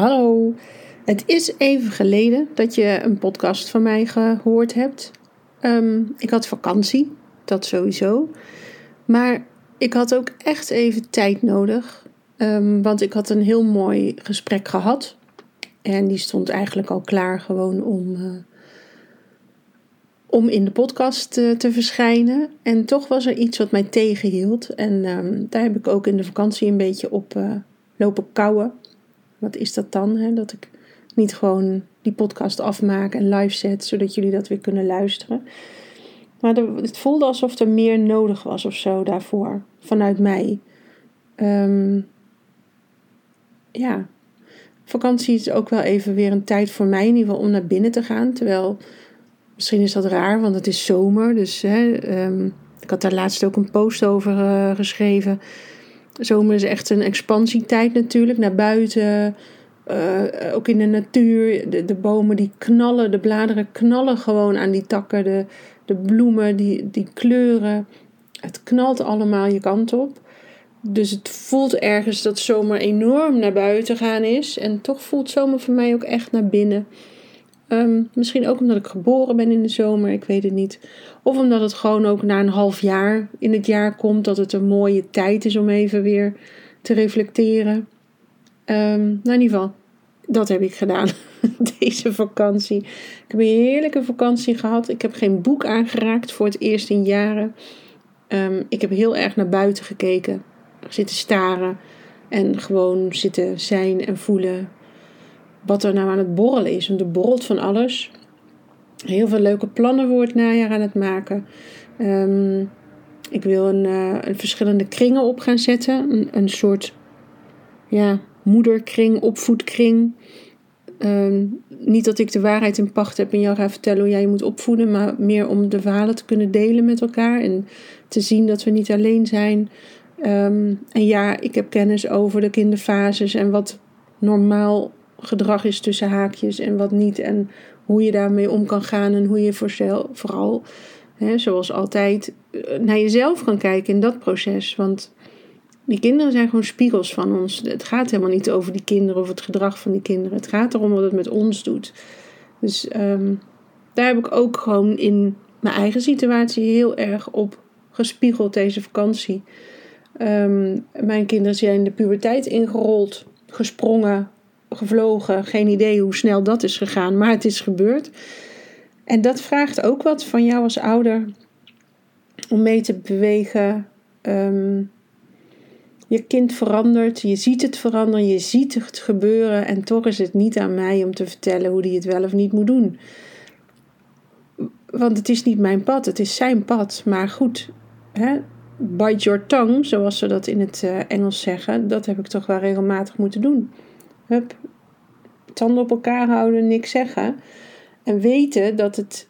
Hallo, het is even geleden dat je een podcast van mij gehoord hebt. Ehm, ik had vakantie, dat sowieso. Maar ik had ook echt even tijd nodig. Um, want ik had een heel mooi gesprek gehad. En die stond eigenlijk al klaar gewoon om, uh, om in de podcast uh, te verschijnen. En toch was er iets wat mij tegenhield. En um, daar heb ik ook in de vakantie een beetje op uh, lopen kouwen. Wat is dat dan? Hè? Dat ik niet gewoon die podcast afmaak en live zet, zodat jullie dat weer kunnen luisteren. Maar het voelde alsof er meer nodig was of zo daarvoor, vanuit mij. Um, ja, vakantie is ook wel even weer een tijd voor mij in ieder geval om naar binnen te gaan. Terwijl, misschien is dat raar, want het is zomer. Dus hè, um, ik had daar laatst ook een post over uh, geschreven. Zomer is echt een expansietijd natuurlijk, naar buiten. Uh, ook in de natuur, de, de, bomen die knallen, de bladeren knallen gewoon aan die takken, de, de bloemen, die, die kleuren. Het knalt allemaal je kant op. Dus het voelt ergens dat zomer enorm naar buiten gaan is. En toch voelt zomer voor mij ook echt naar binnen. Um, misschien ook omdat ik geboren ben in de zomer, ik weet het niet. Of omdat het gewoon ook na een half jaar in het jaar komt, dat het een mooie tijd is om even weer te reflecteren. Um, nou, in ieder geval, dat heb ik gedaan deze vakantie. Ik heb een heerlijke vakantie gehad. Ik heb geen boek aangeraakt voor het eerst in jaren. Um, ik heb heel erg naar buiten gekeken, zitten staren en gewoon zitten zijn en voelen wat er nou aan het borrelen is. Want er borrelt van alles. Heel veel leuke plannen voor het najaar aan het maken. Um, ik wil een, uh, een, verschillende kringen op gaan zetten. Een, een soort ja, moederkring, opvoedkring. Um, niet dat ik de waarheid in pacht heb en jou ga vertellen hoe jij je moet opvoeden, maar meer om de verhalen te kunnen delen met elkaar en te zien dat we niet alleen zijn. Um, en ja, ik heb kennis over de kinderfases en wat normaal gedrag is tussen haakjes en wat niet. En hoe je daarmee om kan gaan en hoe je vooral, hè, zoals altijd, eh, naar jezelf kan kijken in dat proces. Want die kinderen zijn gewoon spiegels van ons. Het gaat helemaal niet over die kinderen of het gedrag van die kinderen. Het gaat erom wat het met ons doet. Dus um, daar heb ik ook gewoon in mijn eigen situatie heel erg op gespiegeld deze vakantie. Um, mijn kinderen zijn de puberteit ingerold, gesprongen, gevlogen. Geen idee hoe snel dat is gegaan, maar het is gebeurd. En dat vraagt ook wat van jou als ouder om mee te bewegen. Um, je kind verandert, je ziet het veranderen, je ziet het gebeuren en toch is het niet aan mij om te vertellen hoe hij het wel of niet moet doen. Want het is niet mijn pad, het is zijn pad. Maar goed, hè, bite your tongue, zoals ze dat in het uh, Engels zeggen, dat heb ik toch wel regelmatig moeten doen. Tanden op elkaar houden, niks zeggen. En weten dat het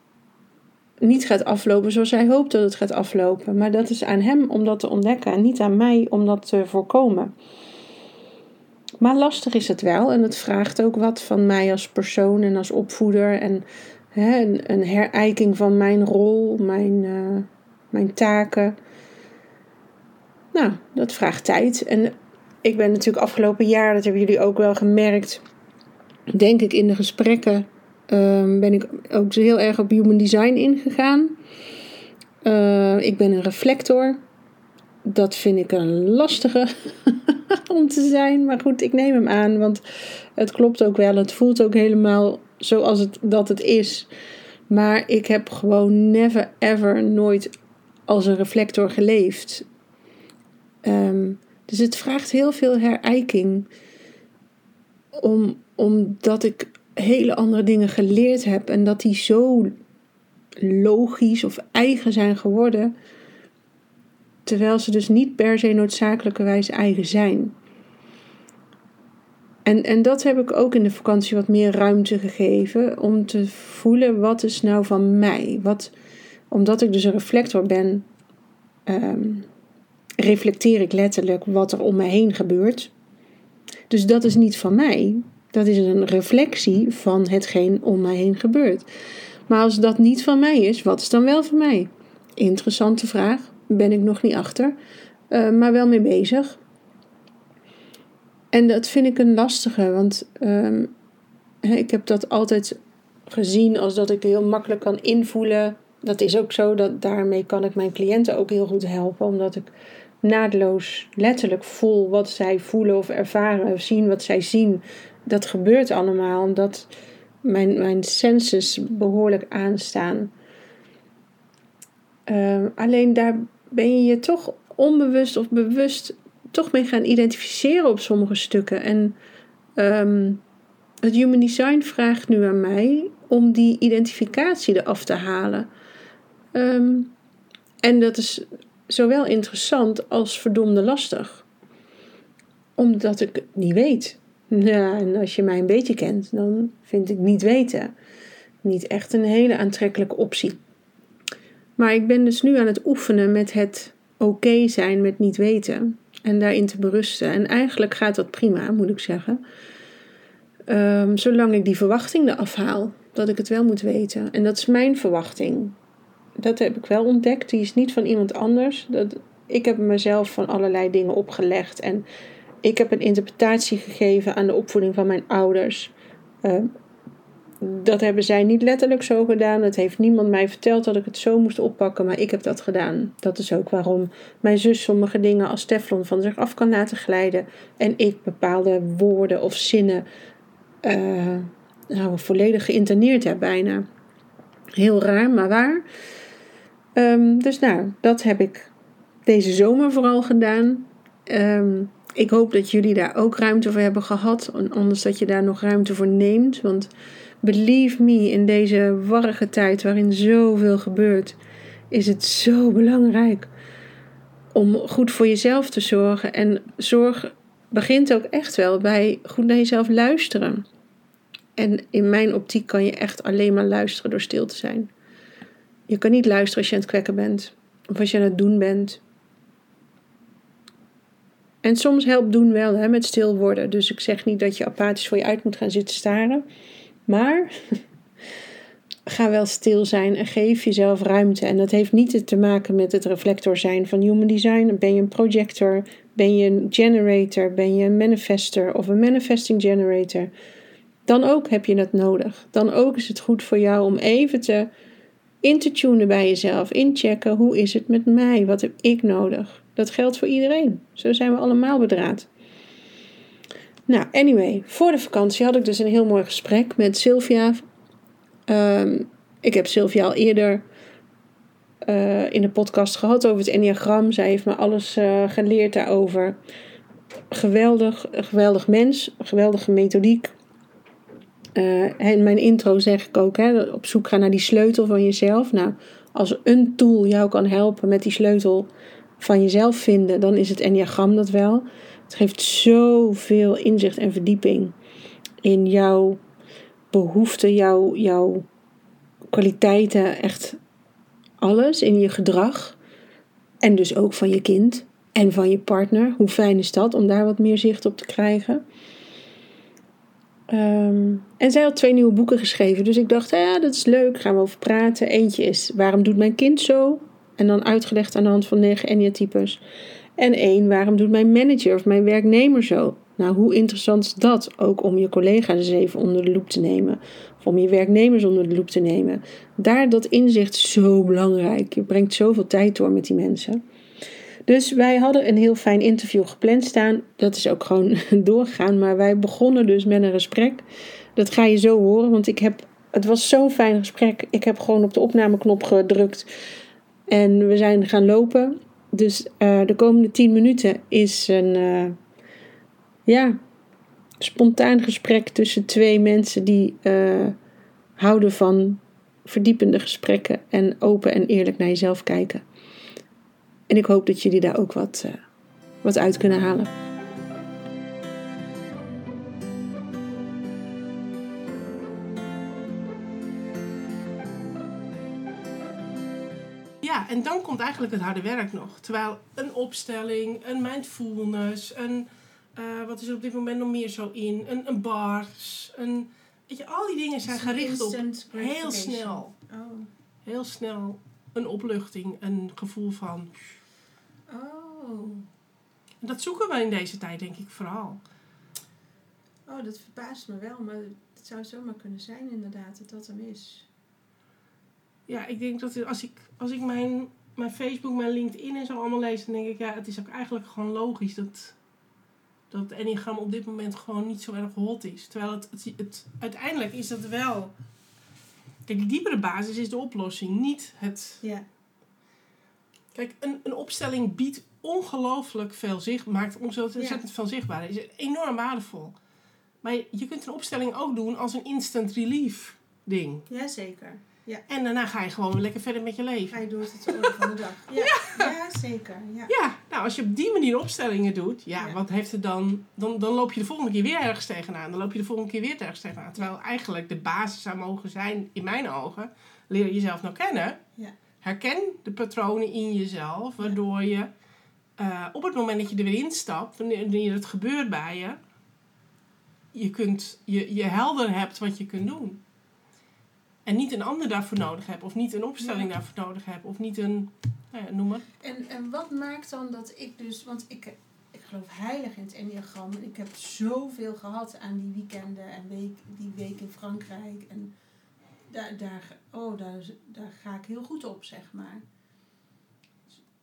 niet gaat aflopen zoals hij hoopt dat het gaat aflopen. Maar dat is aan hem om dat te ontdekken en niet aan mij om dat te voorkomen. Maar lastig is het wel en het vraagt ook wat van mij als persoon en als opvoeder. En hè, een, herijking van mijn rol, mijn, uh, mijn taken. Nou, dat vraagt tijd. En ik ben natuurlijk afgelopen jaar, dat hebben jullie ook wel gemerkt, denk ik in de gesprekken um, ben ik ook heel erg op human design ingegaan. Uh, ik ben een reflector. dat vind ik een lastige om te zijn. Maar goed, ik neem hem aan, want het klopt ook wel. Het voelt ook helemaal zoals het, dat het is. Maar ik heb gewoon never ever nooit als een reflector geleefd. Ehm, dus het vraagt heel veel herijking. Om, omdat ik hele andere dingen geleerd heb en dat die zo logisch of eigen zijn geworden, terwijl ze dus niet per se noodzakelijkerwijs eigen zijn. En, en dat heb ik ook in de vakantie wat meer ruimte gegeven om te voelen wat is nou van mij. Wat, omdat ik dus een reflector ben, ehm, reflecteer ik letterlijk wat er om me heen gebeurt. Dus dat is niet van mij. Dat is een reflectie van hetgeen om mij heen gebeurt. Maar als dat niet van mij is, wat is dan wel van mij? Interessante vraag. Ben ik nog niet achter. Uh, maar wel mee bezig. En dat vind ik een lastige, want um, ik heb dat altijd gezien als dat ik heel makkelijk kan invoelen. Dat is ook zo, dat daarmee kan ik mijn cliënten ook heel goed helpen, omdat ik naadloos letterlijk voel wat zij voelen of ervaren of zien wat zij zien. Dat gebeurt allemaal omdat mijn, mijn senses behoorlijk aanstaan. Uh, alleen daar ben je je toch onbewust of bewust toch mee gaan identificeren op sommige stukken. En um, het Human Design vraagt nu aan mij om die identificatie eraf te halen. Um, en dat is zowel interessant als verdomde lastig. Omdat ik het niet weet. Ja, en als je mij een beetje kent, dan vind ik niet weten niet echt een hele aantrekkelijke optie. Maar ik ben dus nu aan het oefenen met het oké zijn met niet weten en daarin te berusten. En eigenlijk gaat dat prima, moet ik zeggen. Um, zolang ik die verwachting eraf haal, dat ik het wel moet weten. En dat is mijn verwachting. Dat heb ik wel ontdekt. Die is niet van iemand anders. Dat, ik heb mezelf van allerlei dingen opgelegd. En ik heb een interpretatie gegeven aan de opvoeding van mijn ouders. Uh, dat hebben zij niet letterlijk zo gedaan. Het heeft niemand mij verteld dat ik het zo moest oppakken, maar ik heb dat gedaan. Dat is ook waarom mijn zus sommige dingen als Teflon van zich af kan laten glijden. En ik bepaalde woorden of zinnen uh, nou, volledig geïnterneerd heb bijna. Heel raar, maar waar. Um, dus nou, dat heb ik deze zomer vooral gedaan. Um, ik hoop dat jullie daar ook ruimte voor hebben gehad. Anders dat je daar nog ruimte voor neemt. Want Believe me, in deze warrige tijd waarin zoveel gebeurt, is het zo belangrijk om goed voor jezelf te zorgen. En zorg begint ook echt wel bij goed naar jezelf luisteren. En in mijn optiek kan je echt alleen maar luisteren door stil te zijn. Je kan niet luisteren als je aan het kwekken bent of als je aan het doen bent. En soms helpt doen wel hè, met stil worden. Dus ik zeg niet dat je apathisch voor je uit moet gaan zitten staren. Maar ga wel stil zijn en geef jezelf ruimte. En dat heeft niet te maken met het reflector zijn van human design. Ben je een projector? Ben je een generator? Ben je een manifester of een manifesting generator? Dan ook heb je dat nodig. Dan ook is het goed voor jou om even te in te tunen bij jezelf. Inchecken, hoe is het met mij? Wat heb ik nodig? Dat geldt voor iedereen. Zo zijn we allemaal bedraad. Nou, anyway, voor de vakantie had ik dus een heel mooi gesprek met Sylvia. Um, ik heb Sylvia al eerder uh, in de podcast gehad over het Enneagram. Zij heeft me alles uh, geleerd daarover. Geweldig, geweldig mens, geweldige methodiek. In mijn intro zeg ik ook, hè, op zoek gaan naar die sleutel van jezelf. Nou, als een tool jou kan helpen met die sleutel van jezelf vinden, dan is het Enneagram dat wel. Het geeft zoveel inzicht en verdieping in jouw behoeften, jouw, jouw kwaliteiten, echt alles in je gedrag. En dus ook van je kind en van je partner. Hoe fijn is dat om daar wat meer zicht op te krijgen? Ehm, en zij had twee nieuwe boeken geschreven. Dus ik dacht, ja, dat is leuk, gaan we over praten. Eentje is Waarom doet mijn kind zo? En dan uitgelegd aan de hand van negen Enya-types. En één, waarom doet mijn manager of mijn werknemer zo? Nou, hoe interessant is dat ook om je collega's even onder de loep te nemen? Of om je werknemers onder de loep te nemen? Daar dat inzicht zo belangrijk. Je brengt zoveel tijd door met die mensen. Dus wij hadden een heel fijn interview gepland staan. Dat is ook gewoon doorgegaan. Maar wij begonnen dus met een gesprek. Dat ga je zo horen, want ik heb, het was zo'n fijn gesprek. Ik heb gewoon op de opnameknop gedrukt. En we zijn gaan lopen. Dus uh, de komende 10 minuten is een uh, ja, spontaan gesprek tussen twee mensen die uh, houden van verdiepende gesprekken en open en eerlijk naar jezelf kijken. En ik hoop dat jullie daar ook wat, wat uit kunnen halen. Ja, en dan komt eigenlijk het harde werk nog. Terwijl een opstelling, een mindfulness, een, uh, wat is er op dit moment nog meer zo in? Een, een bars, een, weet je, al die dingen zijn gericht op heel snel. Oh. Heel snel een opluchting, een gevoel van. Oh. Dat zoeken we in deze tijd, denk ik vooral. Oh, dat verbaast me wel, maar het zou zomaar kunnen zijn, inderdaad, dat dat hem is ja, ik denk dat als ik, als ik mijn, mijn Facebook, mijn LinkedIn en zo allemaal lees, dan denk ik, ja, het is ook eigenlijk gewoon logisch dat, dat het Enneagram op dit moment gewoon niet zo erg hot is. Terwijl het, het, het uiteindelijk is dat wel. Kijk, die diepere basis is de oplossing, niet het. Ja. Kijk, een, een opstelling biedt ongelooflijk veel zicht, maakt ontzettend ja. veel zichtbaar. Is enorm waardevol. Maar je kunt een opstelling ook doen als een instant relief ding. Jazeker. Ja. En daarna ga je gewoon lekker verder met je leven. Ga je door tot de orde van de dag. Ja, ja. zeker. Ja. ja, nou als je op die manier opstellingen doet, ja, wat heeft het dan, dan? Dan loop je de volgende keer weer ergens tegenaan. Dan loop je de volgende keer weer ergens tegenaan. Terwijl eigenlijk de basis zou mogen zijn, in mijn ogen, leer jezelf nou kennen. Ja. Herken de patronen in jezelf, waardoor je uh, op het moment dat je er weer instapt, wanneer het gebeurt bij je, je, kunt, je, je helder hebt wat je kunt doen. En niet een ander daarvoor nodig heb. Of niet een opstelling daarvoor nodig heb. Of niet een, nou ja, noem maar. En, en wat maakt dan dat ik dus... Want ik, ik geloof heilig in het enneagram. En ik heb zoveel gehad aan die weekenden en week, die week in Frankrijk. En daar, daar, oh, daar, daar ga ik heel goed op, zeg maar.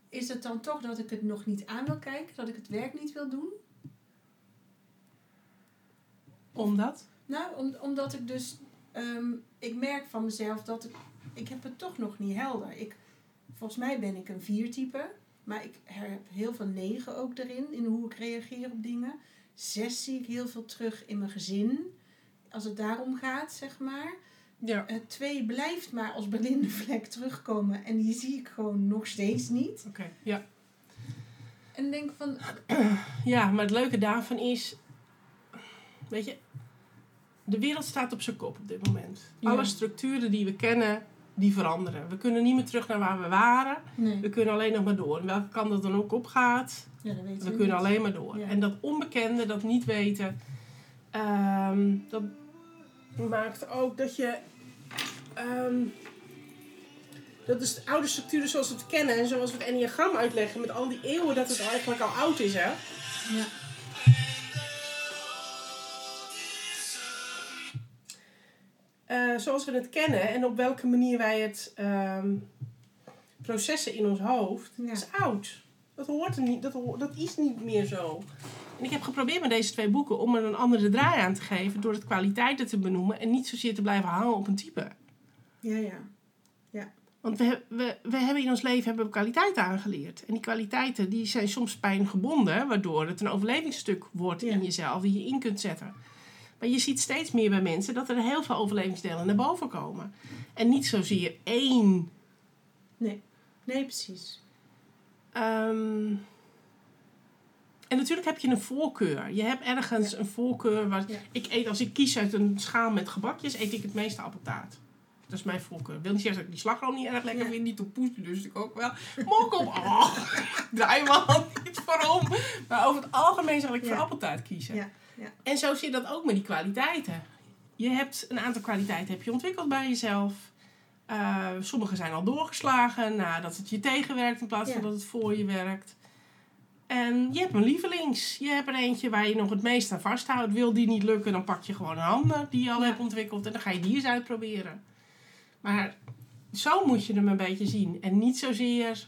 Is het dan toch dat ik het nog niet aan wil kijken? Dat ik het werk niet wil doen? Omdat? Nou, om, omdat ik dus Ehm, ik merk van mezelf dat ik, ik heb het toch nog niet helder. Ik, volgens mij ben ik een viertype, maar ik heb heel veel negen ook erin, in hoe ik reageer op dingen. Zes zie ik heel veel terug in mijn gezin, als het daarom gaat, zeg maar. Ja. Uh, twee blijft maar als blinde vlek terugkomen en die zie ik gewoon nog steeds niet. Oké, ja. En denk van... Ja, maar het leuke daarvan is, weet je, de wereld staat op zijn kop op dit moment. Alle structuren die we kennen, die veranderen. We kunnen niet meer terug naar waar we waren. We kunnen alleen nog maar door. En welke kant dat dan ook op gaat, ja, dat weten we, we kunnen alleen maar door. En dat onbekende, dat niet weten, ehm, dat maakt ook dat je. Um, dat is de oude structuren zoals we het kennen en zoals we het enneagram uitleggen met al die eeuwen dat het eigenlijk al oud is, hè? Ja. uh, zoals we het kennen en op welke manier wij het um, processen in ons hoofd, ja. is oud. Dat, hoort er niet, dat, dat is niet meer zo. En ik heb geprobeerd met deze twee boeken om er een andere draai aan te geven door het kwaliteiten te benoemen en niet zozeer te blijven hangen op een type. Ja, ja. ja. Want we, we, we hebben in ons leven hebben we kwaliteiten aangeleerd. En die kwaliteiten die zijn soms pijngebonden, waardoor het een overlevingsstuk wordt in jezelf die je in kunt zetten. Maar je ziet steeds meer bij mensen dat er heel veel overlevingsdelen naar boven komen. En niet zozeer één. Nee, nee precies. Um, en natuurlijk heb je een voorkeur. Je hebt ergens een voorkeur. Waar, ik eet, als ik kies uit een schaal met gebakjes, eet ik het meeste appeltaart. Dat is mijn voorkeur. Ik wil niet zeggen dat ik die slagroom niet erg lekker vind. Niet op poesje, dus ik ook wel. Mok op. Oh, draai me al niet waarom. Maar over het algemeen zal ik voor appeltaart kiezen. Ja. Ja. En zo zit dat ook met die kwaliteiten. Je hebt een aantal kwaliteiten heb je ontwikkeld bij jezelf. Uh, sommige zijn al doorgeslagen nadat het je tegenwerkt in plaats van dat het voor je werkt. En je hebt een lievelings. Je hebt er eentje waar je nog het meest aan vasthoudt. Wil die niet lukken, dan pak je gewoon een ander die je al hebt ontwikkeld en dan ga je die eens uitproberen. Maar zo moet je hem een beetje zien. En niet zozeer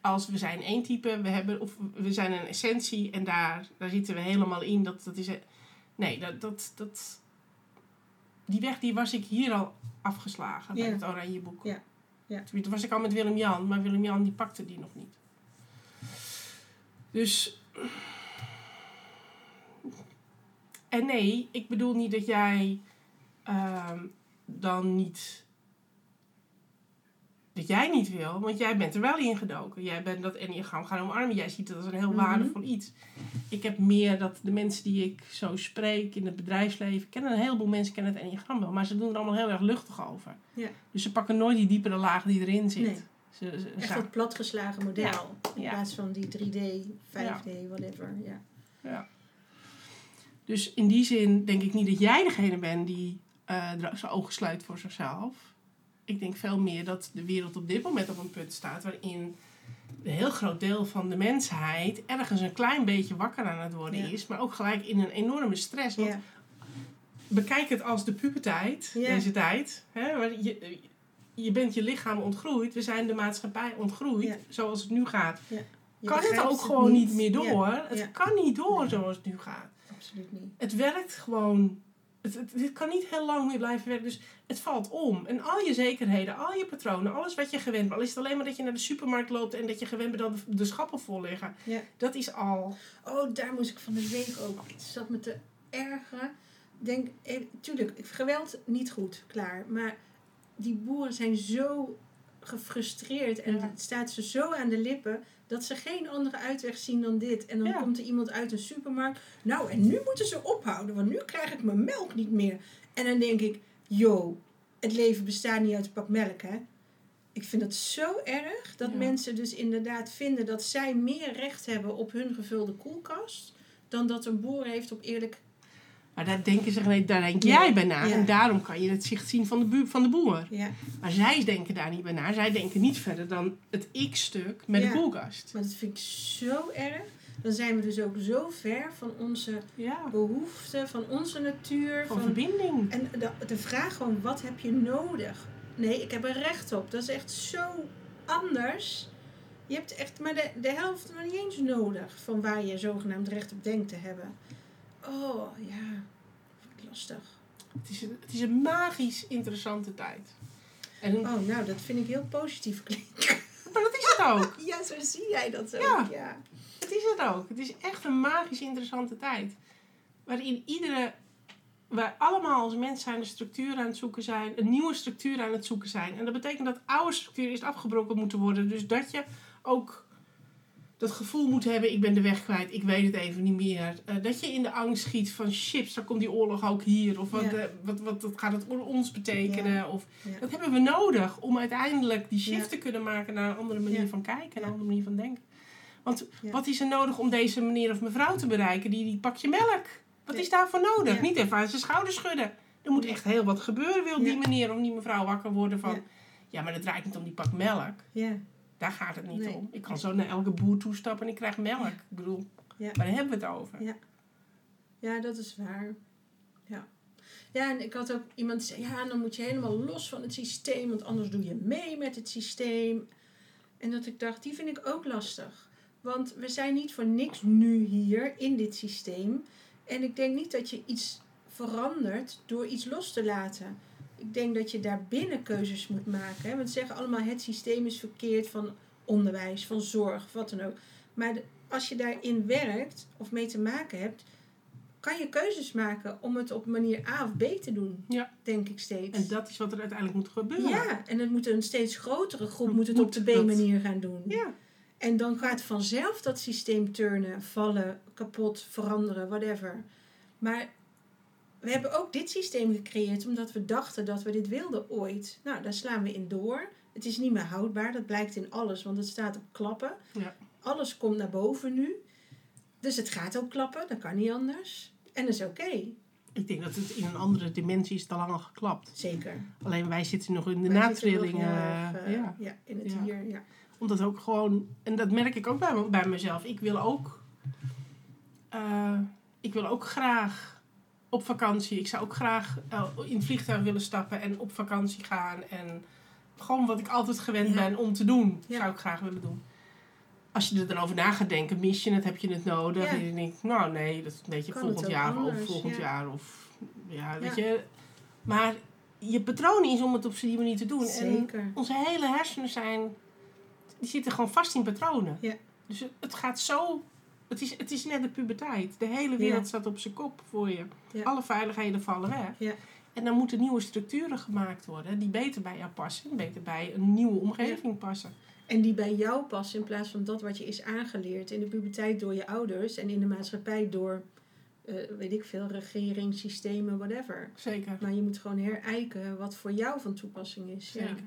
als we zijn één type, we, hebben, of we zijn een essentie en daar, daar zitten we helemaal in. Dat, dat is, nee, dat, dat, dat, die weg die was ik hier al afgeslagen bij Ja. het Oranje Boek. Ja. Ja. Toen was ik al met Willem-Jan, maar Willem-Jan die pakte die nog niet. Dus. En nee, ik bedoel niet dat jij ehm, dan niet. Dat jij niet wil, want jij bent er wel in gedoken. Jij bent dat enneagram gaan omarmen. Jij ziet het als een heel Mhm. waardevol iets. Ik heb meer dat de mensen die ik zo spreek in het bedrijfsleven... kennen een heleboel mensen kennen het enneagram wel. Maar ze doen er allemaal heel erg luchtig over. Ja. Dus ze pakken nooit die diepere laag die erin zit. Nee. Ze, ze- Echt dat platgeslagen model. In plaats van die 3D, 5D, whatever. Ja. Ja. Dus in die zin denk ik niet dat jij degene bent die er zijn ogen sluit voor zichzelf. Ik denk veel meer dat de wereld op dit moment op een punt staat waarin een heel groot deel van de mensheid ergens een klein beetje wakker aan het worden Ja. is, maar ook gelijk in een enorme stress. Want Ja. bekijk het als de puberteit, Ja. deze tijd. Hè, waar je, je bent je lichaam ontgroeid, we zijn de maatschappij ontgroeid, Ja. zoals het nu gaat. Je kan het ook gewoon niet, meer Ja, door? Het Ja. kan niet door Nee. zoals het nu gaat. absoluut niet. Het werkt gewoon. Het, kan niet heel lang meer blijven werken. Dus het valt om. En al je zekerheden, al je patronen, alles wat je gewend bent. Al is het alleen maar dat je naar de supermarkt loopt en dat je gewend bent dat de, schappen vol liggen. Ja. Dat is al. Oh, daar moest ik van de week ook. Het zat me te ergeren. Denk, eh, tuurlijk, geweld niet goed, klaar. Maar die boeren zijn zo gefrustreerd en het staat ze zo aan de lippen dat ze geen andere uitweg zien dan dit. En dan Ja. komt er iemand uit een supermarkt. Nou, en nu moeten ze ophouden, want nu krijg ik mijn melk niet meer. En dan denk ik, yo, het leven bestaat niet uit een pak melk, hè. Ik vind het zo erg dat Ja. mensen dus inderdaad vinden dat zij meer recht hebben op hun gevulde koelkast dan dat een boer heeft op eerlijk. Maar daar, denken ze, nee, daar denk jij bij na. Ja. En daarom kan je het zicht zien van de, bu- van de boer. Ja, Maar zij denken daar niet bij na. Zij denken niet verder dan het x-stuk met de koelkast. maar dat vind ik zo erg. Dan zijn we dus ook zo ver van onze Ja, behoeften, van onze natuur. van Van, verbinding. en de, de vraag gewoon, wat heb je nodig? Nee, ik heb er recht op. Dat is echt zo anders. Je hebt echt maar de, de helft nog niet eens nodig van waar je zogenaamd recht op denkt te hebben. Oh, ja. Lastig. Het is, een- het is een magisch interessante tijd. En, Oh, nou, dat vind ik heel positief klinken. Maar dat is het ook. Ja, zo zie jij dat ook. Ja. ja. Het is het ook. Het is echt een magisch interessante tijd. Waarin iedere, wij allemaal als mens zijn een structuur aan het zoeken zijn. Een nieuwe structuur aan het zoeken zijn. En dat betekent dat oude structuur eerst afgebroken moeten worden. Dus dat je ook dat gevoel moet hebben, ik ben de weg kwijt, ik weet het even niet meer. Eh, dat je in de angst schiet van chips, dan komt die oorlog ook hier. Of wat, Ja. eh, wat, wat, wat gaat het voor ons betekenen? Ja. Of, Ja. Dat hebben we nodig om uiteindelijk die shift te kunnen maken naar een andere manier van kijken en een andere manier van denken. Want wat is er nodig om deze meneer of mevrouw te bereiken? Die, die pakje melk. Wat is daarvoor nodig? Niet even aan zijn schouders schudden. Er moet echt heel wat gebeuren, wil die meneer of die mevrouw wakker worden van... Ja. Maar het draait niet om die pak melk. Ja. Daar gaat het niet Nee. om. Ik kan zo naar elke boer toestappen en ik krijg melk. Ik bedoel, Ja. waar hebben we het over? Ja. ja, dat is waar. Ja. Ja, en ik had ook iemand die zei, ja, dan moet je helemaal los van het systeem, want anders doe je mee met het systeem. En dat ik dacht, die vind ik ook lastig. Want we zijn niet voor niks nu hier in dit systeem. En ik denk niet dat je iets verandert door iets los te laten. Ik denk dat je daar binnen keuzes moet maken. Hè? Want ze zeggen allemaal het systeem is verkeerd van onderwijs, van zorg, wat dan ook. Maar de- als je daarin werkt of mee te maken hebt, kan je keuzes maken om het op manier A of B te doen. Ja. Denk ik steeds. En dat is wat er uiteindelijk moet gebeuren. ja, en het moet een steeds grotere groep Moet moet het op de B-manier gaan doen. Ja. En dan gaat vanzelf dat systeem turnen, vallen, kapot, veranderen, whatever. Maar we hebben ook dit systeem gecreëerd omdat we dachten dat we dit wilden ooit. Nou, daar slaan we in door. Het is niet meer houdbaar, dat blijkt in alles, want het staat op klappen. Ja. Alles komt naar boven nu. Dus het gaat ook klappen, dat kan niet anders. En dat is oké, Ik denk dat het in een andere dimensie is te lang al geklapt. zeker. Alleen wij zitten nog in de Wij zitten nog natrillingen. erg, eh, ja. ja, in het Ja. hier. Ja. Omdat ook gewoon, en dat merk ik ook bij, bij mezelf. Ik wil ook, eh, ik wil ook graag op vakantie. Ik zou ook graag eh, in het vliegtuig willen stappen en op vakantie gaan. En gewoon wat ik altijd gewend Ja. ben om te doen, Ja. zou ik graag willen doen. als je er dan over na gaat denken, mis je het, heb je het nodig? Ja. En je denkt, nou nee, dat weet je Kan volgend jaar anders, of volgend ja. jaar of ja, weet je. Maar je patroon is om het op die manier te doen. En Zeker. onze hele hersenen zijn, die zitten gewoon vast in patronen. Dus het gaat zo, het is, het is net de puberteit. De hele wereld Ja. staat op zijn kop voor je. Ja. Alle veiligheden vallen weg. Ja. En dan moeten nieuwe structuren gemaakt worden die beter bij jou passen, beter bij een nieuwe omgeving passen. En die bij jou passen in plaats van dat wat je is aangeleerd in de puberteit door je ouders en in de maatschappij door, eh, weet ik veel, regering, systemen, whatever. Zeker. Maar je moet gewoon herijken wat voor jou van toepassing is. Ja. Zeker.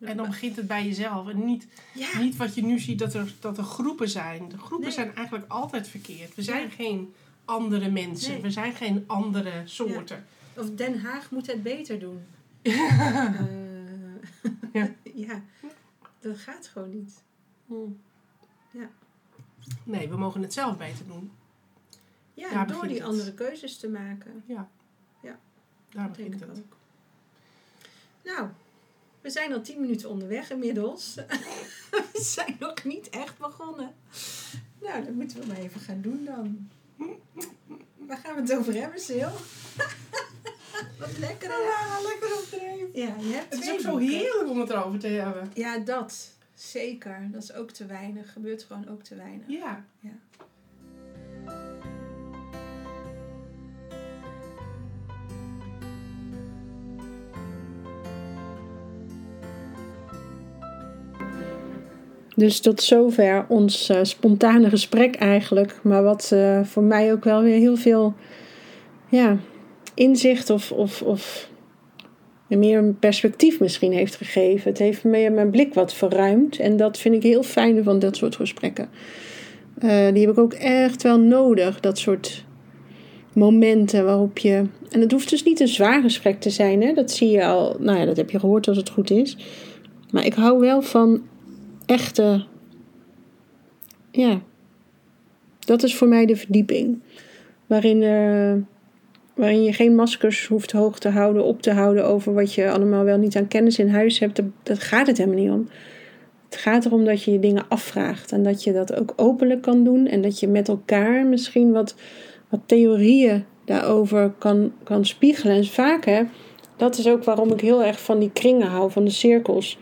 En dan begint het bij jezelf. En niet, Ja, niet wat je nu ziet dat er, dat er groepen zijn. De groepen Nee. zijn eigenlijk altijd verkeerd. We zijn geen andere mensen. Nee. We zijn geen andere soorten. of Den Haag moet het beter doen. Eh, Ja. ja, dat gaat gewoon niet. Ja. Nee, we mogen het zelf beter doen. Ja, Daar door die het. andere keuzes te maken. Ja. Ja. Daar Dat begint ik het. ook. Nou, we zijn al tien minuten onderweg inmiddels. we zijn nog niet echt begonnen. Nou, dat moeten we maar even gaan doen dan. Waar gaan we het over hebben, Sil? Wat lekker. Ja, lekker opdreven. Ja, je hebt Het is ook zo boeken. heerlijk om het erover te hebben. Ja, dat. Zeker. Dat is ook te weinig. Gebeurt gewoon ook te weinig. Ja. Dus tot zover ons eh, spontane gesprek eigenlijk. Maar wat eh, voor mij ook wel weer heel veel ja, inzicht of, of, of meer een perspectief misschien heeft gegeven. Het heeft me mijn blik wat verruimd. En dat vind ik heel fijn van dat soort gesprekken. Eh, die heb ik ook echt wel nodig. Dat soort momenten waarop je... En het hoeft dus niet een zwaar gesprek te zijn. Hè? Dat zie je al. Nou ja, dat heb je gehoord als het goed is. Maar ik hou wel van echte. Ja. Dat is voor mij de verdieping. Waarin, eh, waarin je geen maskers hoeft hoog te houden, op te houden over wat je allemaal wel niet aan kennis in huis hebt. Dat, gaat het helemaal niet om. Het gaat erom dat je je dingen afvraagt. En dat je dat ook openlijk kan doen. En dat je met elkaar misschien wat, wat theorieën daarover kan, kan spiegelen. En vaak, hè, dat is ook waarom ik heel erg van die kringen hou, van de cirkels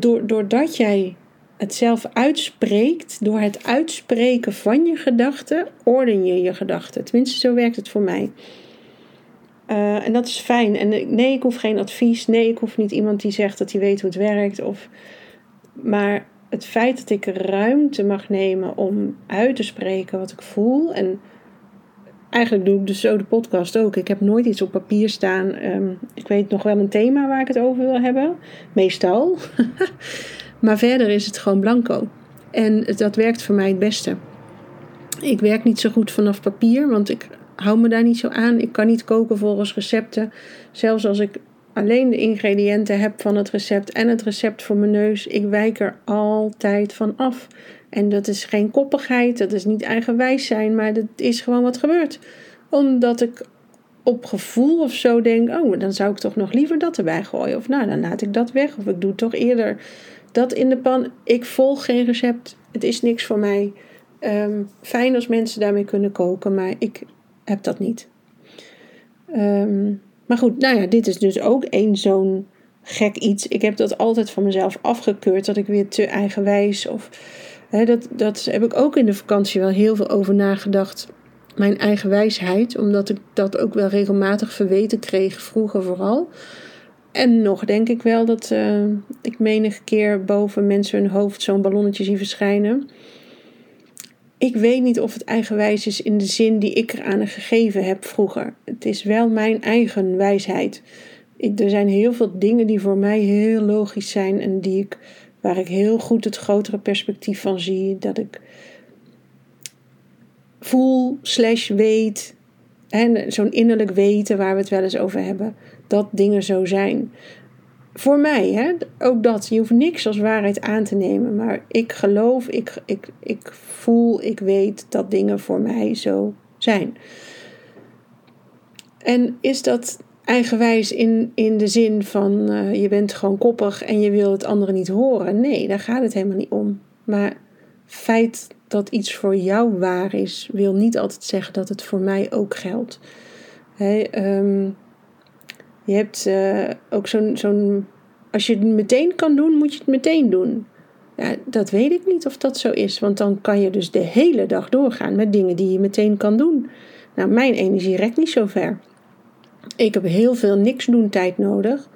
doordat jij het zelf uitspreekt, door het uitspreken van je gedachten, orden je je gedachten. Tenminste, zo werkt het voor mij. Eh, en dat is fijn. En eh, nee, ik hoef geen advies. Nee, ik hoef niet iemand die zegt dat hij weet hoe het werkt. Of... Maar het feit dat ik ruimte mag nemen om uit te spreken wat ik voel. En eigenlijk doe ik dus zo de podcast ook. Ik heb nooit iets op papier staan. Ehm, ik weet nog wel een thema waar ik het over wil hebben. Meestal. maar verder is het gewoon blanco. En dat werkt voor mij het beste. Ik werk niet zo goed vanaf papier, want ik hou me daar niet zo aan. Ik kan niet koken volgens recepten. Zelfs als ik alleen de ingrediënten heb van het recept en het recept voor mijn neus, ik wijk er altijd van af. En dat is geen koppigheid, dat is niet eigenwijs zijn, maar dat is gewoon wat gebeurt. Omdat ik op gevoel of zo denk, oh, dan zou ik toch nog liever dat erbij gooien. Of nou, dan laat ik dat weg. Of ik doe toch eerder dat in de pan. Ik volg geen recept. Het is niks voor mij. Ehm, fijn als mensen daarmee kunnen koken, maar ik heb dat niet. Ehm, maar goed, nou ja, dit is dus ook één zo'n gek iets. Ik heb dat altijd van mezelf afgekeurd, dat ik weer te eigenwijs of... Hè, dat, dat heb ik ook in de vakantie wel heel veel over nagedacht. Mijn eigen wijsheid, omdat ik dat ook wel regelmatig verweten kreeg, vroeger vooral. En nog denk ik wel dat eh, ik menige keer boven mensen hun hoofd zo'n ballonnetje zie verschijnen. Ik weet niet of het eigenwijs is in de zin die ik eraan gegeven heb vroeger. Het is wel mijn eigen wijsheid. Er zijn heel veel dingen die voor mij heel logisch zijn en die ik, waar ik heel goed het grotere perspectief van zie. Dat ik voel slash weet, en zo'n innerlijk weten waar we het wel eens over hebben, dat dingen zo zijn. Voor mij, hè? ook dat. Je hoeft niks als waarheid aan te nemen. Maar ik geloof, ik, ik, ik voel, ik weet dat dingen voor mij zo zijn. En is dat eigenwijs in, in de zin van uh, je bent gewoon koppig en je wil het andere niet horen? Nee, daar gaat het helemaal niet om. Maar feit dat iets voor jou waar is, wil niet altijd zeggen dat het voor mij ook geldt. Ehm, je hebt uh, ook zo'n, zo'n. Als je het meteen kan doen, moet je het meteen doen. Ja, dat weet ik niet of dat zo is, want dan kan je dus de hele dag doorgaan met dingen die je meteen kan doen. Nou, mijn energie rekt niet zo ver. Ik heb heel veel niks doen tijd nodig.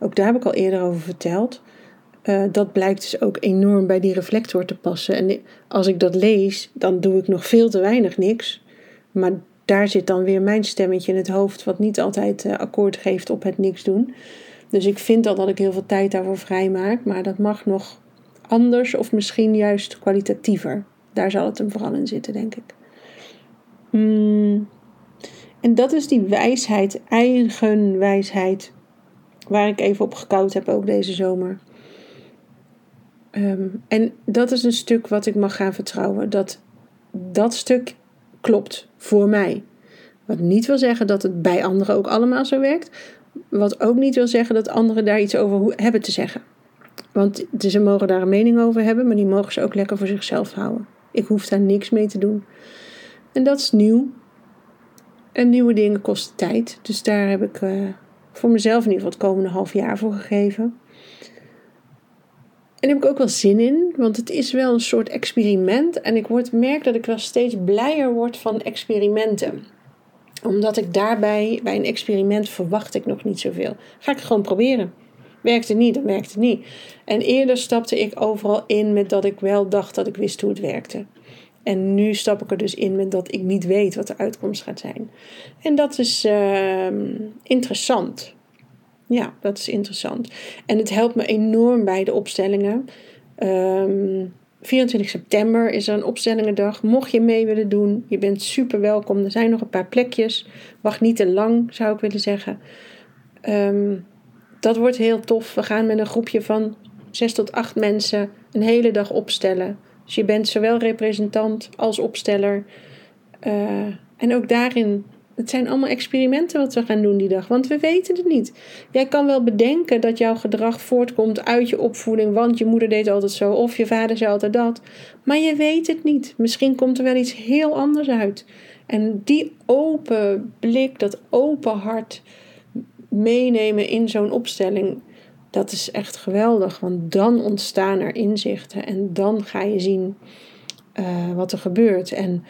Ook daar heb ik al eerder over verteld. Uh, dat blijkt dus ook enorm bij die reflector te passen. En als ik dat lees, dan doe ik nog veel te weinig niks. Maar daar zit dan weer mijn stemmetje in het hoofd, wat niet altijd uh, akkoord geeft op het niks doen. Dus ik vind al dat ik heel veel tijd daarvoor vrijmaak, maar dat mag nog anders of misschien juist kwalitatiever. Daar zal het hem vooral in zitten, denk ik. Hmm. En dat is die wijsheid, eigen wijsheid, waar ik even op gekoud heb ook deze zomer. Ehm, en dat is een stuk wat ik mag gaan vertrouwen. Dat dat stuk klopt voor mij. Wat niet wil zeggen dat het bij anderen ook allemaal zo werkt. Wat ook niet wil zeggen dat anderen daar iets over hebben te zeggen. Want ze mogen daar een mening over hebben, maar die mogen ze ook lekker voor zichzelf houden. Ik hoef daar niks mee te doen. En dat is nieuw. En nieuwe dingen kosten tijd. Dus daar heb ik uh, voor mezelf in ieder geval het komende half jaar voor gegeven. En daar heb ik ook wel zin in, want het is wel een soort experiment. En ik word, merk dat ik wel steeds blijer word van experimenten. Omdat ik daarbij, bij een experiment, verwacht ik nog niet zoveel. Ga ik gewoon proberen. Werkt het niet, dan werkt het niet. En eerder stapte ik overal in met dat ik wel dacht dat ik wist hoe het werkte. En nu stap ik er dus in met dat ik niet weet wat de uitkomst gaat zijn. En dat is uh, interessant. Ja, dat is interessant. En het helpt me enorm bij de opstellingen. Um, ehm, 24 september is er een opstellingendag. Mocht je mee willen doen, je bent super welkom. Er zijn nog een paar plekjes. Wacht niet te lang, zou ik willen zeggen. Um, dat wordt heel tof. We gaan met een groepje van 6 tot 8 mensen een hele dag opstellen. Dus je bent zowel representant als opsteller. Uh, en ook daarin het zijn allemaal experimenten wat we gaan doen die dag, want we weten het niet. Jij kan wel bedenken dat jouw gedrag voortkomt uit je opvoeding, want je moeder deed altijd zo of je vader zei altijd dat, maar je weet het niet. Misschien komt er wel iets heel anders uit. En die open blik, dat open hart meenemen in zo'n opstelling, dat is echt geweldig, want dan ontstaan er inzichten en dan ga je zien uh, wat er gebeurt. En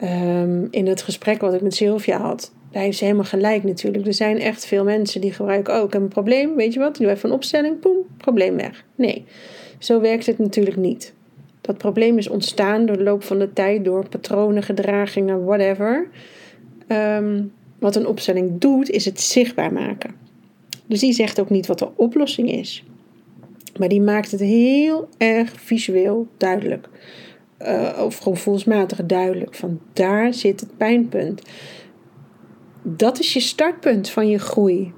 Ehm, in het gesprek wat ik met Sylvia had. Daar heeft ze helemaal gelijk natuurlijk. Er zijn echt veel mensen die gebruiken ook een probleem. Weet je wat? Doe even een opstelling, poem, probleem weg. Nee, zo werkt het natuurlijk niet. Dat probleem is ontstaan door de loop van de tijd, door patronen, gedragingen, whatever. Ehm, wat een opstelling doet, is het zichtbaar maken. Dus die zegt ook niet wat de oplossing is. Maar die maakt het heel erg visueel duidelijk uh, of gevoelsmatig duidelijk. Van daar zit het pijnpunt. Dat is je startpunt van je groei.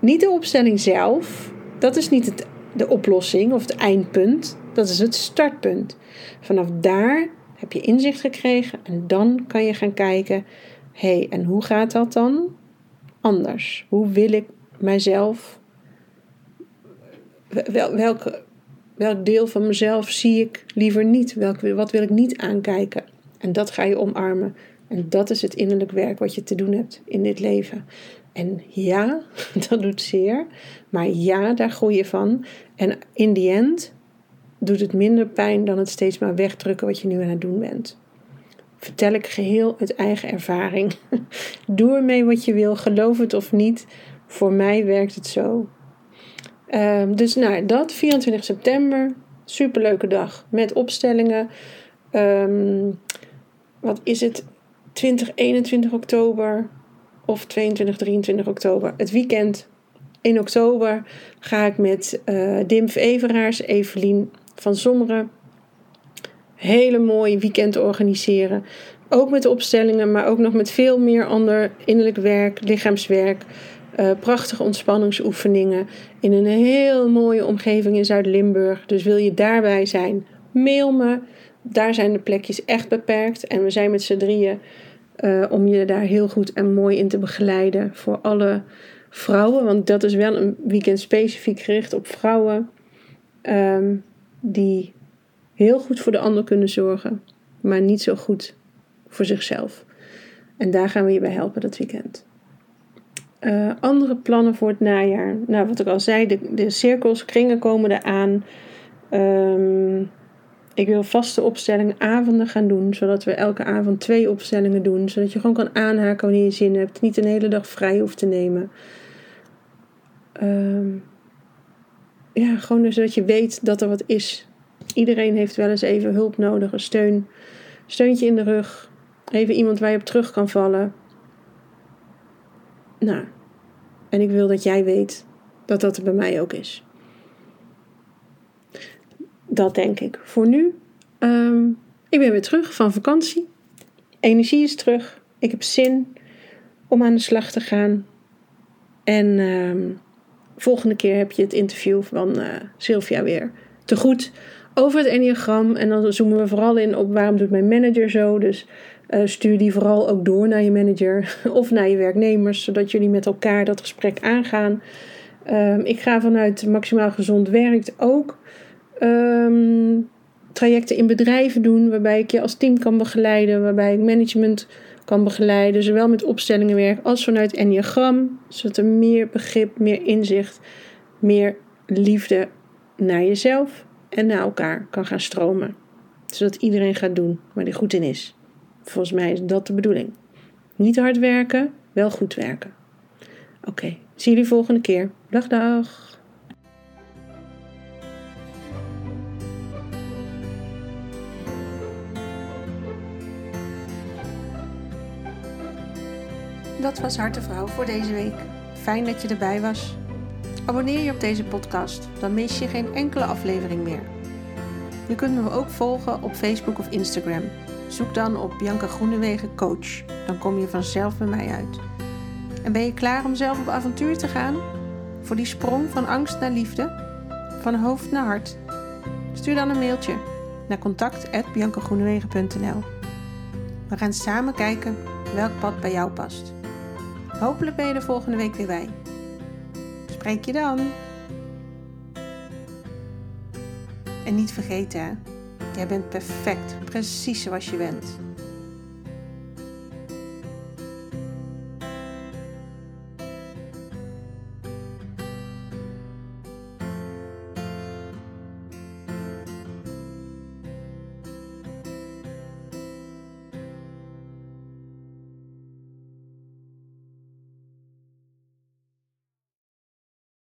Niet de opstelling zelf. Dat is niet het, de oplossing of het eindpunt. Dat is het startpunt. Vanaf daar heb je inzicht gekregen en dan kan je gaan kijken: hé, hey, en hoe gaat dat dan anders? Hoe wil ik mijzelf? Welk deel van mezelf zie ik liever niet? Welk, wat wil ik niet aankijken? En dat ga je omarmen. En dat is het innerlijk werk wat je te doen hebt in dit leven. En ja, dat doet zeer. Maar ja, daar groei je van. En in die end doet het minder pijn dan het steeds maar wegdrukken wat je nu aan het doen bent. Vertel ik geheel uit eigen ervaring. Doe ermee wat je wil, geloof het of niet. Voor mij werkt het zo. Um, dus nou, dat 24 september, superleuke dag met opstellingen. Um, wat is het? 20, 21 oktober of 22, 23 oktober. Het weekend in oktober ga ik met uh, Dimf Evelien van Sommeren, hele mooie weekend organiseren. Ook met opstellingen, maar ook nog met veel meer ander innerlijk werk, lichaamswerk. Uh, prachtige ontspanningsoefeningen in een heel mooie omgeving in Zuid-Limburg. Dus wil je daarbij zijn, mail me. Daar zijn de plekjes echt beperkt. En we zijn met z'n drieën uh, om je daar heel goed en mooi in te begeleiden voor alle vrouwen. Want dat is wel een weekend specifiek gericht op vrouwen um, die heel goed voor de ander kunnen zorgen, maar niet zo goed voor zichzelf. En daar gaan we je bij helpen dat weekend. Uh, andere plannen voor het najaar. Nou, wat ik al zei, de, de cirkels, kringen komen eraan. Um, ik wil vaste opstellingen, avonden gaan doen, zodat we elke avond twee opstellingen doen, zodat je gewoon kan aanhaken wanneer je zin hebt, niet een hele dag vrij hoeft te nemen. Um, ja, gewoon dus zodat je weet dat er wat is. Iedereen heeft wel eens even hulp nodig, een steun, steuntje in de rug, even iemand waar je op terug kan vallen. Nou, en ik wil dat jij weet dat dat er bij mij ook is. Dat denk ik. Voor nu, ehm, ik ben weer terug van vakantie. Energie is terug. Ik heb zin om aan de slag te gaan. En uh, volgende keer heb je het interview van uh, Sylvia weer te goed over het enneagram. En dan zoomen we vooral in op waarom doet mijn manager zo. Dus uh, stuur die vooral ook door naar je manager of naar je werknemers, zodat jullie met elkaar dat gesprek aangaan. Um, ik ga vanuit Maximaal Gezond Werkt ook um, trajecten in bedrijven doen, waarbij ik je als team kan begeleiden, waarbij ik management kan begeleiden, zowel met opstellingenwerk als vanuit Enneagram, zodat er meer begrip, meer inzicht, meer liefde naar jezelf en naar elkaar kan gaan stromen. Zodat iedereen gaat doen waar hij goed in is. Volgens mij is dat de bedoeling. Niet hard werken, wel goed werken. Oké, zie jullie volgende keer. Dag, dag. Dat was Hartevrouw voor deze week. Fijn dat je erbij was. Abonneer je op deze podcast, dan mis je geen enkele aflevering meer. Je kunt me ook volgen op Facebook of Instagram. Zoek dan op Bianca Groenewegen Coach. Dan kom je vanzelf bij mij uit. En ben je klaar om zelf op avontuur te gaan? Voor die sprong van angst naar liefde? Van hoofd naar hart? Stuur dan een mailtje naar contact.biancagroenewegen.nl We gaan samen kijken welk pad bij jou past. Hopelijk ben je er volgende week weer bij. Spreek je dan. En niet vergeten, jij bent perfect, precies zoals je bent.